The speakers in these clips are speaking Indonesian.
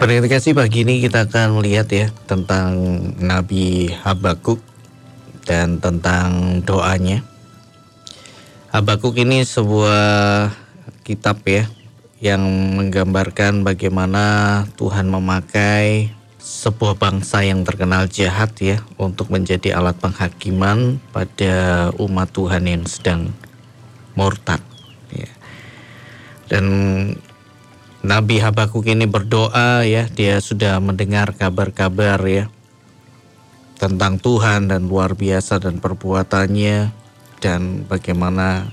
kasih pagi ini kita akan melihat ya tentang Nabi Habakuk dan tentang doanya. Habakuk ini sebuah kitab ya yang menggambarkan bagaimana Tuhan memakai sebuah bangsa yang terkenal jahat ya untuk menjadi alat penghakiman pada umat Tuhan yang sedang murtad ya. Dan Nabi Habakuk ini berdoa ya, dia sudah mendengar kabar-kabar ya tentang Tuhan dan luar biasa dan perbuatannya dan bagaimana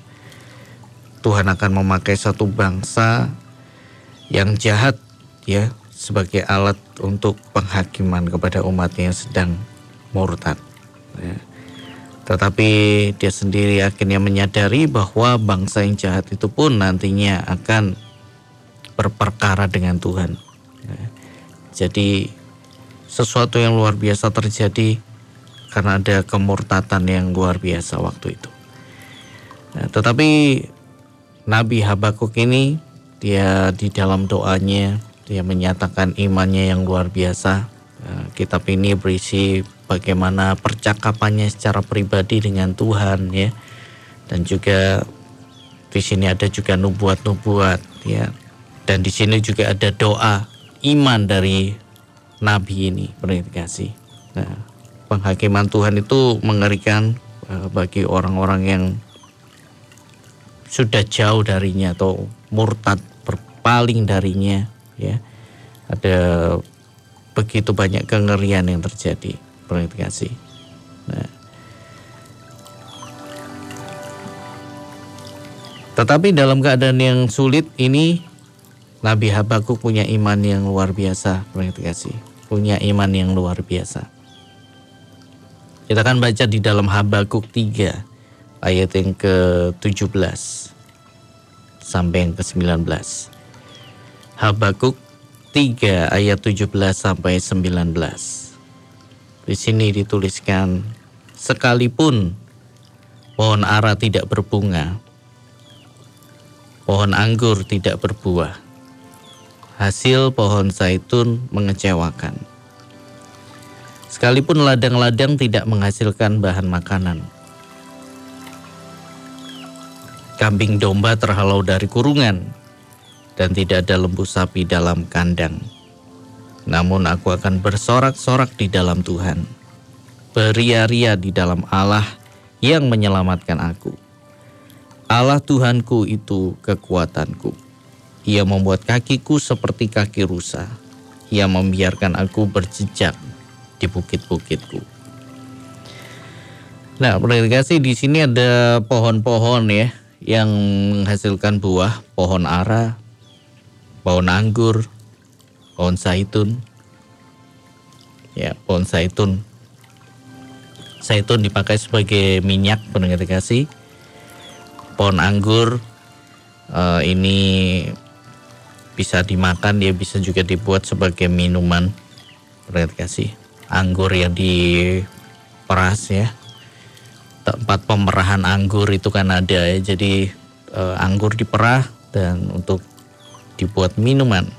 Tuhan akan memakai satu bangsa yang jahat ya sebagai alat untuk penghakiman kepada umatnya yang sedang murtad. Ya. Tetapi dia sendiri akhirnya menyadari bahwa bangsa yang jahat itu pun nantinya akan berperkara dengan Tuhan. Ya. Jadi sesuatu yang luar biasa terjadi karena ada kemurtatan yang luar biasa waktu itu. Nah, tetapi Nabi Habakuk ini dia di dalam doanya dia menyatakan imannya yang luar biasa. Nah, kitab ini berisi bagaimana percakapannya secara pribadi dengan Tuhan ya. Dan juga di sini ada juga nubuat-nubuat ya dan di sini juga ada doa iman dari Nabi ini, kasih. Nah, penghakiman Tuhan itu mengerikan uh, bagi orang-orang yang sudah jauh darinya atau murtad berpaling darinya, ya. Ada begitu banyak kengerian yang terjadi, kasih. Nah, tetapi dalam keadaan yang sulit ini Nabi Habakuk punya iman yang luar biasa, kasih. Punya iman yang luar biasa. Kita akan baca di dalam Habakuk 3 ayat yang ke-17 sampai yang ke-19. Habakuk 3 ayat 17 sampai 19. Di sini dituliskan sekalipun pohon ara tidak berbunga, pohon anggur tidak berbuah, hasil pohon zaitun mengecewakan. Sekalipun ladang-ladang tidak menghasilkan bahan makanan. Kambing domba terhalau dari kurungan dan tidak ada lembu sapi dalam kandang. Namun aku akan bersorak-sorak di dalam Tuhan. Beria-ria di dalam Allah yang menyelamatkan aku. Allah Tuhanku itu kekuatanku. Ia membuat kakiku seperti kaki rusa. Ia membiarkan aku berjejak di bukit-bukitku. Nah, kasih di sini ada pohon-pohon ya yang menghasilkan buah, pohon ara, pohon anggur, pohon zaitun. Ya, pohon zaitun. Zaitun dipakai sebagai minyak kasih. Pohon anggur uh, ini bisa dimakan dia bisa juga dibuat sebagai minuman. Perhatikan kasih anggur yang diperas ya. Tempat pemerahan anggur itu kan ada ya. Jadi e, anggur diperah dan untuk dibuat minuman.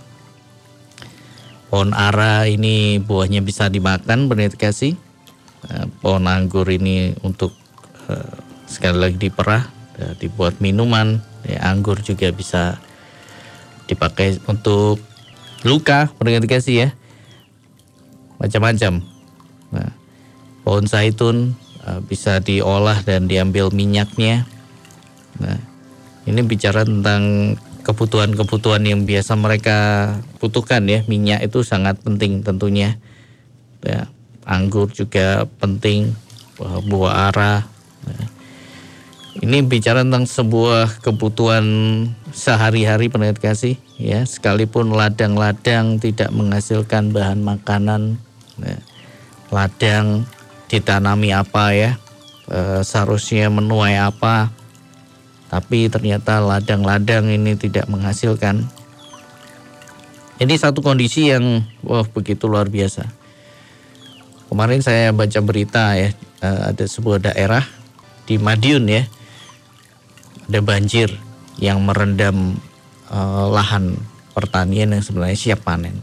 Pohon ara ini buahnya bisa dimakan perhatikan kasih e, pohon anggur ini untuk e, sekali lagi diperah dibuat minuman. Ya, anggur juga bisa dipakai untuk luka kasih ya. Macam-macam. Nah, pohon zaitun uh, bisa diolah dan diambil minyaknya. Nah ini bicara tentang kebutuhan-kebutuhan yang biasa mereka butuhkan ya. Minyak itu sangat penting tentunya. Ya, anggur juga penting buah, buah arah nah, ini bicara tentang sebuah kebutuhan sehari-hari pendengar kasih ya. Sekalipun ladang-ladang tidak menghasilkan bahan makanan ya, ladang ditanami apa ya. E, seharusnya menuai apa. Tapi ternyata ladang-ladang ini tidak menghasilkan. Ini satu kondisi yang wah begitu luar biasa. Kemarin saya baca berita ya e, ada sebuah daerah di Madiun ya ada banjir yang merendam uh, lahan pertanian yang sebenarnya siap panen.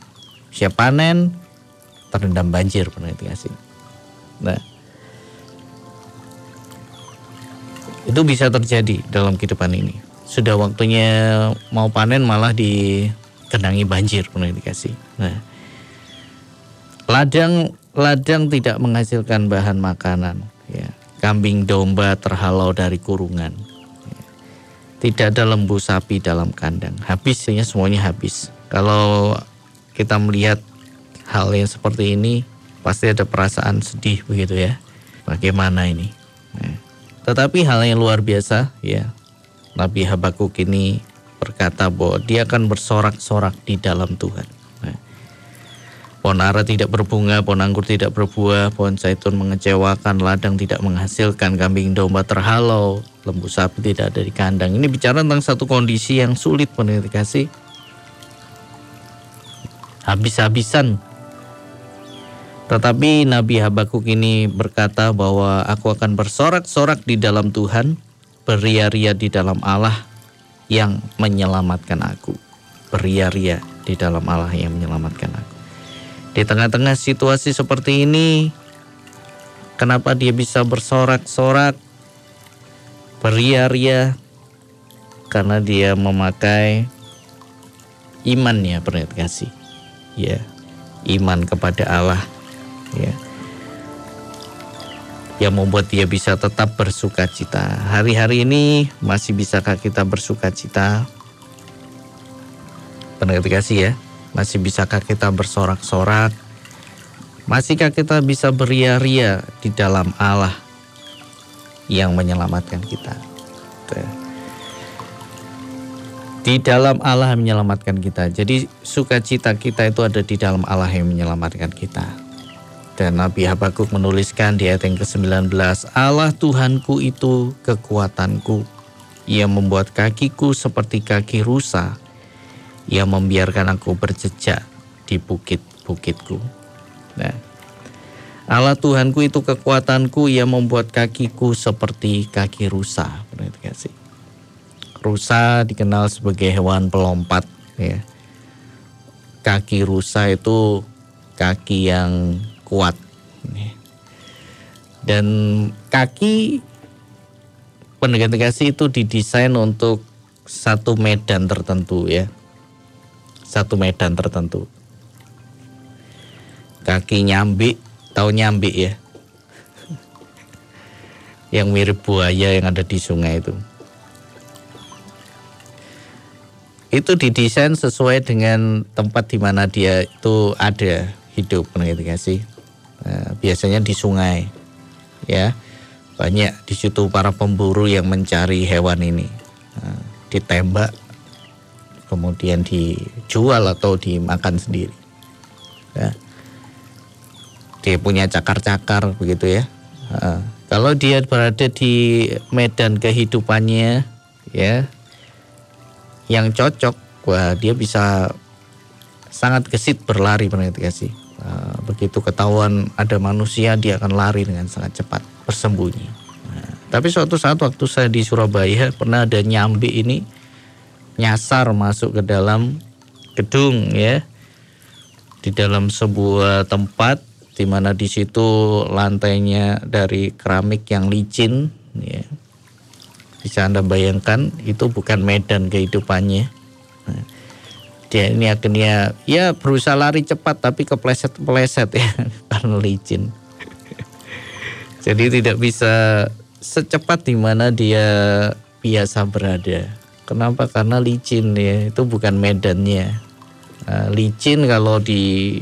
siap panen terendam banjir pernah kasih. Nah, itu bisa terjadi dalam kehidupan ini. Sudah waktunya mau panen malah dikenangi banjir pernah dikasih. Nah, ladang ladang tidak menghasilkan bahan makanan. Ya, kambing domba terhalau dari kurungan. Tidak ada lembu sapi dalam kandang. Habisnya semuanya habis. Kalau kita melihat hal yang seperti ini, pasti ada perasaan sedih begitu ya. Bagaimana ini? Nah, tetapi hal yang luar biasa ya, Nabi Habakuk ini berkata bahwa dia akan bersorak-sorak di dalam Tuhan. Pohon ara tidak berbunga, pohon anggur tidak berbuah, pohon zaitun mengecewakan, ladang tidak menghasilkan, kambing domba terhalau, lembu sapi tidak ada di kandang. Ini bicara tentang satu kondisi yang sulit pendengar kasih. Habis-habisan. Tetapi Nabi Habakuk ini berkata bahwa aku akan bersorak-sorak di dalam Tuhan beria-ria di dalam Allah yang menyelamatkan aku. Beria-ria di dalam Allah yang menyelamatkan aku. Di tengah-tengah situasi seperti ini, kenapa dia bisa bersorak-sorak, beria-ria? Karena dia memakai imannya, pernah kasih. Ya, iman kepada Allah. Ya yang membuat dia bisa tetap bersuka cita. Hari-hari ini masih bisakah kita bersuka cita? Pendengar kasih ya, masih bisakah kita bersorak-sorak? Masihkah kita bisa beria-ria di dalam Allah yang menyelamatkan kita? Di dalam Allah yang menyelamatkan kita. Jadi sukacita kita itu ada di dalam Allah yang menyelamatkan kita. Dan Nabi Habakuk menuliskan di ayat yang ke-19, Allah Tuhanku itu kekuatanku. Ia membuat kakiku seperti kaki rusa. Ia membiarkan aku berjejak di bukit-bukitku. Nah, Allah Tuhanku itu kekuatanku, ia membuat kakiku seperti kaki rusa. Rusa dikenal sebagai hewan pelompat. Ya. Kaki rusa itu kaki yang kuat. Dan kaki pendekatan kasih itu didesain untuk satu medan tertentu ya. Satu medan tertentu. Kaki nyambi, tahu nyambi ya? yang mirip buaya yang ada di sungai itu. Itu didesain sesuai dengan tempat di mana dia itu ada hidup, pengerti sih? Nah, biasanya di sungai ya banyak di situ para pemburu yang mencari hewan ini nah, ditembak kemudian dijual atau dimakan sendiri. Ya. dia punya cakar-cakar begitu ya. Kalau dia berada di medan kehidupannya ya yang cocok wah dia bisa sangat gesit berlari kasih. Eh, begitu ketahuan ada manusia dia akan lari dengan sangat cepat bersembunyi. Tapi suatu saat waktu saya di Surabaya pernah ada nyambi ini nyasar masuk ke dalam gedung ya di dalam sebuah tempat di mana di situ lantainya dari keramik yang licin ya. Bisa Anda bayangkan itu bukan medan kehidupannya. Nah, dia ini akhirnya ya berusaha lari cepat tapi kepleset-peleset ya karena licin. Jadi tidak bisa secepat di mana dia biasa berada. Kenapa? Karena licin ya, itu bukan medannya. Uh, licin kalau di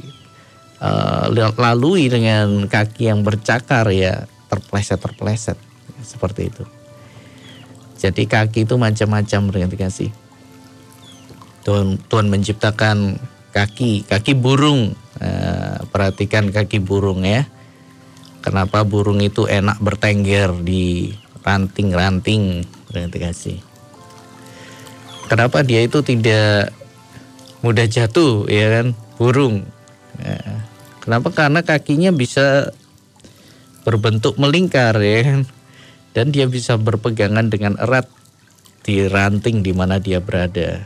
uh, lalui dengan kaki yang bercakar ya terpleset-terpleset seperti itu. Jadi kaki itu macam-macam dengan kasih. Tuhan, Tuhan menciptakan kaki, kaki burung. Eh, perhatikan kaki burung ya. Kenapa burung itu enak bertengger di ranting-ranting? Berarti kasih. Kenapa dia itu tidak mudah jatuh ya kan? Burung. Eh, kenapa? Karena kakinya bisa berbentuk melingkar ya kan? Dan dia bisa berpegangan dengan erat di ranting di mana dia berada.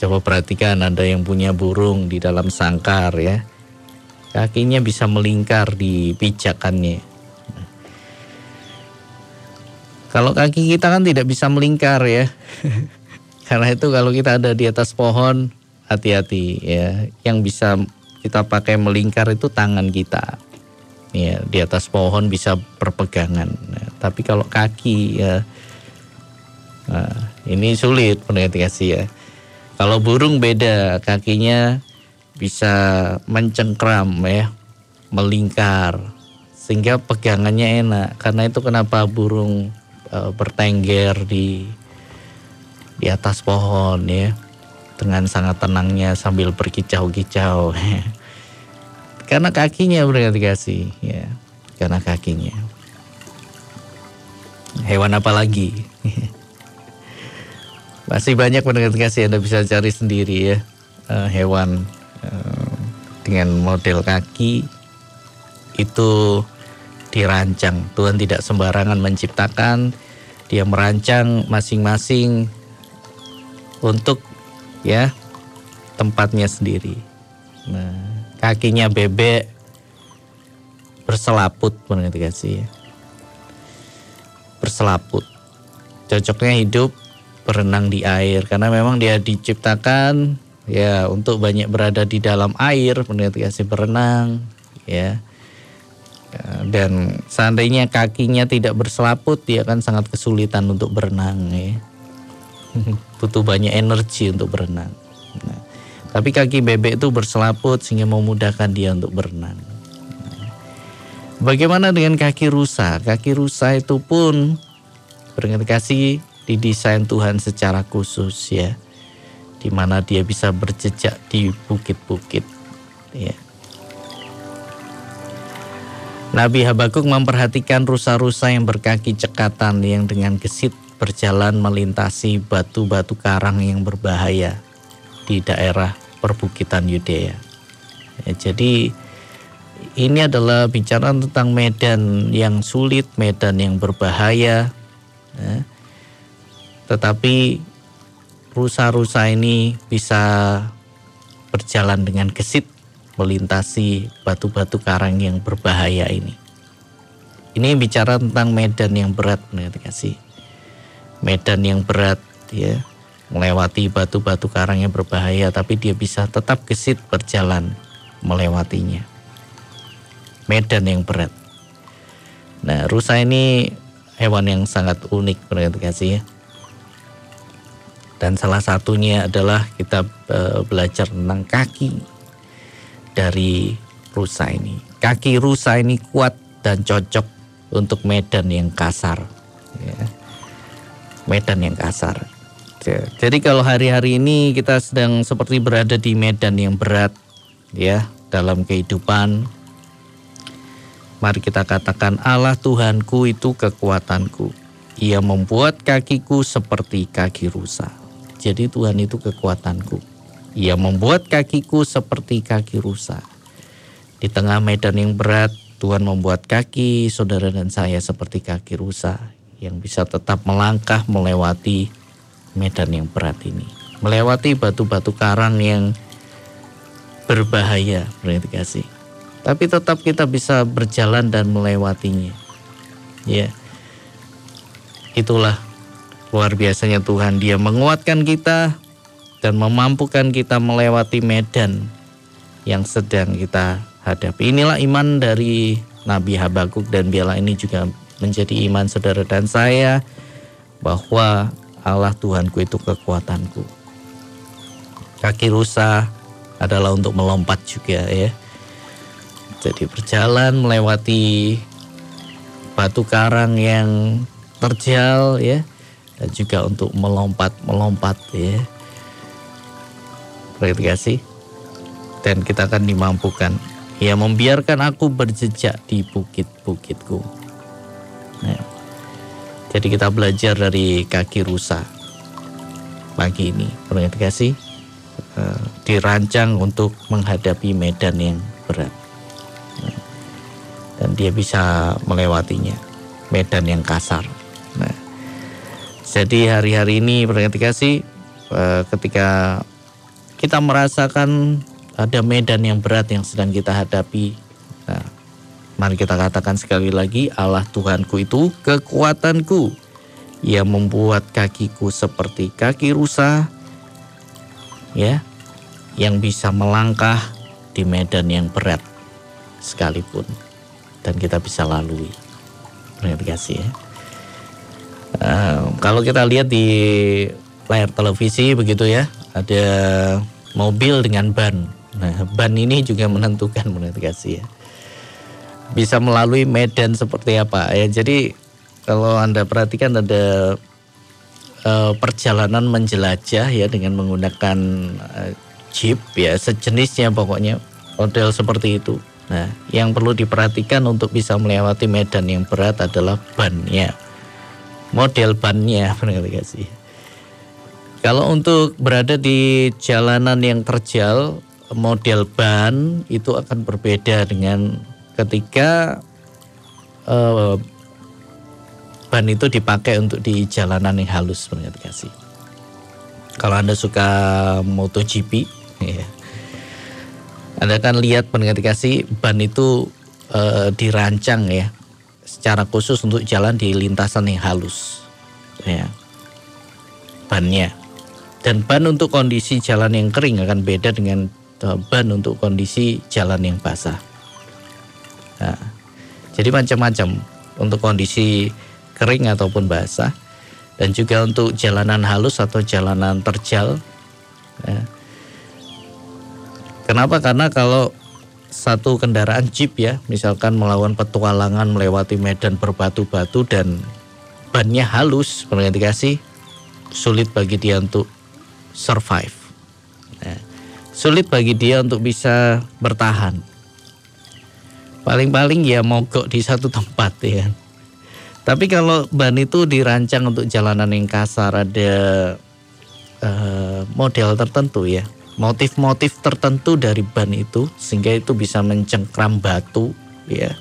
Coba perhatikan ada yang punya burung di dalam sangkar ya. Kakinya bisa melingkar di pijakannya. Kalau kaki kita kan tidak bisa melingkar ya. Karena itu kalau kita ada di atas pohon, hati-hati ya. Yang bisa kita pakai melingkar itu tangan kita. Ya, di atas pohon bisa berpegangan. Nah, tapi kalau kaki ya nah, ini sulit pendeteksi ya. Kalau burung beda, kakinya bisa mencengkram ya, melingkar sehingga pegangannya enak. Karena itu kenapa burung e, bertengger di di atas pohon ya dengan sangat tenangnya sambil berkicau-kicau. karena kakinya kasih ya, karena kakinya. Hewan apa lagi? Masih banyak pendengar kasih Anda bisa cari sendiri ya uh, hewan uh, dengan model kaki itu dirancang. Tuhan tidak sembarangan menciptakan, dia merancang masing-masing untuk ya tempatnya sendiri. Nah, kakinya bebek berselaput pendengar kasih ya. Berselaput. Cocoknya hidup berenang di air karena memang dia diciptakan ya untuk banyak berada di dalam air kasih berenang ya. ya dan seandainya kakinya tidak berselaput dia akan sangat kesulitan untuk berenang ya butuh banyak energi untuk berenang. Nah, tapi kaki bebek itu berselaput sehingga memudahkan dia untuk berenang. Nah, bagaimana dengan kaki rusa? Kaki rusa itu pun kasih didesain Tuhan secara khusus ya. Di mana dia bisa berjejak di bukit-bukit ya. Nabi Habakuk memperhatikan rusa-rusa yang berkaki cekatan yang dengan gesit berjalan melintasi batu-batu karang yang berbahaya di daerah perbukitan Yudea. Ya, jadi ini adalah bicara tentang medan yang sulit, medan yang berbahaya. Ya tetapi rusa-rusa ini bisa berjalan dengan gesit melintasi batu-batu karang yang berbahaya ini. Ini bicara tentang medan yang berat, kasih. Medan yang berat, ya, melewati batu-batu karang yang berbahaya, tapi dia bisa tetap gesit berjalan melewatinya. Medan yang berat. Nah, rusa ini hewan yang sangat unik, kasih ya dan salah satunya adalah kita uh, belajar tentang kaki dari rusa ini. Kaki rusa ini kuat dan cocok untuk medan yang kasar. Ya. Medan yang kasar. Jadi kalau hari-hari ini kita sedang seperti berada di medan yang berat ya dalam kehidupan. Mari kita katakan Allah Tuhanku itu kekuatanku. Ia membuat kakiku seperti kaki rusa. Jadi Tuhan itu kekuatanku. Ia membuat kakiku seperti kaki rusa. Di tengah medan yang berat, Tuhan membuat kaki saudara dan saya seperti kaki rusa yang bisa tetap melangkah melewati medan yang berat ini. Melewati batu-batu karang yang berbahaya, berarti kasih. Tapi tetap kita bisa berjalan dan melewatinya. Ya. Itulah Luar biasanya Tuhan, Dia menguatkan kita dan memampukan kita melewati medan yang sedang kita hadapi. Inilah iman dari Nabi Habakuk dan biarlah ini juga menjadi iman saudara dan saya bahwa Allah Tuhanku itu kekuatanku. Kaki rusa adalah untuk melompat juga ya. Jadi berjalan melewati batu karang yang terjal ya dan juga untuk melompat-melompat ya. kasih dan kita akan dimampukan. ia membiarkan aku berjejak di bukit-bukitku. Nah, jadi kita belajar dari kaki rusa pagi ini. kasih uh, dirancang untuk menghadapi medan yang berat. Nah, dan dia bisa melewatinya. Medan yang kasar. Nah, jadi hari-hari ini berarti kasih eh, ketika kita merasakan ada medan yang berat yang sedang kita hadapi. Nah, mari kita katakan sekali lagi, Allah Tuhanku itu kekuatanku yang membuat kakiku seperti kaki rusa, ya, yang bisa melangkah di medan yang berat sekalipun dan kita bisa lalui. Terima kasih ya. Uh, kalau kita lihat di layar televisi begitu ya, ada mobil dengan ban. Nah, ban ini juga menentukan menurut kasih ya. Bisa melalui medan seperti apa ya. Jadi kalau Anda perhatikan ada uh, perjalanan menjelajah ya dengan menggunakan uh, jeep ya sejenisnya pokoknya model seperti itu. Nah, yang perlu diperhatikan untuk bisa melewati medan yang berat adalah bannya. Model bannya, kasih. Kalau untuk berada di jalanan yang terjal, model ban itu akan berbeda dengan ketika uh, ban itu dipakai untuk di jalanan yang halus, benar kasih. Kalau Anda suka MotoGP, ya, anda kan lihat pendengar ban itu e, dirancang ya secara khusus untuk jalan di lintasan yang halus. Ya. Bannya. Dan ban untuk kondisi jalan yang kering akan beda dengan e, ban untuk kondisi jalan yang basah. Nah, jadi macam-macam untuk kondisi kering ataupun basah dan juga untuk jalanan halus atau jalanan terjal. Ya Kenapa? Karena kalau satu kendaraan jeep ya, misalkan melawan petualangan melewati medan berbatu-batu dan bannya halus, kasih sulit bagi dia untuk survive. Nah, sulit bagi dia untuk bisa bertahan. Paling-paling ya mogok di satu tempat ya. Tapi kalau ban itu dirancang untuk jalanan yang kasar ada uh, model tertentu ya. Motif-motif tertentu dari ban itu sehingga itu bisa mencengkram batu ya.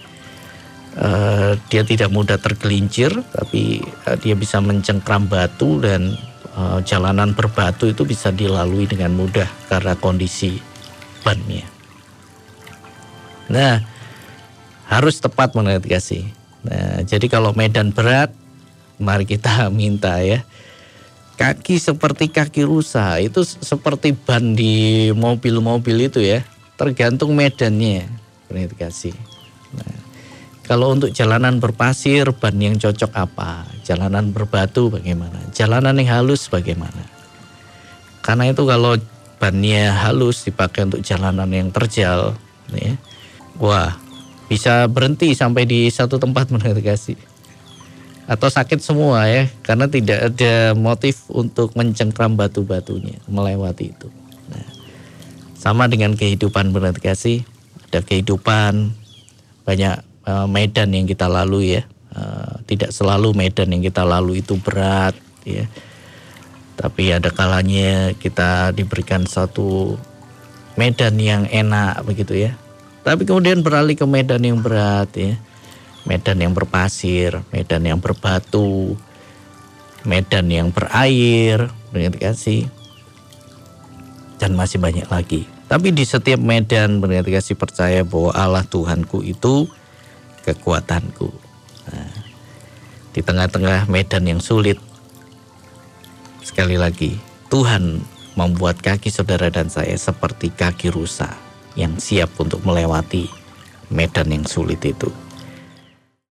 Uh, dia tidak mudah tergelincir tapi uh, dia bisa mencengkram batu dan uh, jalanan berbatu itu bisa dilalui dengan mudah karena kondisi bannya. Nah harus tepat menavigasi nah jadi kalau medan berat mari kita minta ya. Kaki seperti kaki rusa itu seperti ban di mobil-mobil itu ya. Tergantung medannya kasih nah, kalau untuk jalanan berpasir ban yang cocok apa? Jalanan berbatu bagaimana? Jalanan yang halus bagaimana? Karena itu kalau bannya halus dipakai untuk jalanan yang terjal ya, wah bisa berhenti sampai di satu tempat kasih atau sakit semua ya karena tidak ada motif untuk mencengkram batu-batunya melewati itu. Nah, sama dengan kehidupan kasih ada kehidupan banyak uh, medan yang kita lalui ya. Uh, tidak selalu medan yang kita lalui itu berat ya. Tapi ada kalanya kita diberikan satu medan yang enak begitu ya tapi kemudian beralih ke medan yang berat ya medan yang berpasir, medan yang berbatu, medan yang berair, kasih, dan masih banyak lagi. Tapi di setiap medan kasih percaya bahwa Allah Tuhanku itu kekuatanku. Nah, di tengah-tengah medan yang sulit, sekali lagi Tuhan membuat kaki saudara dan saya seperti kaki rusa yang siap untuk melewati medan yang sulit itu.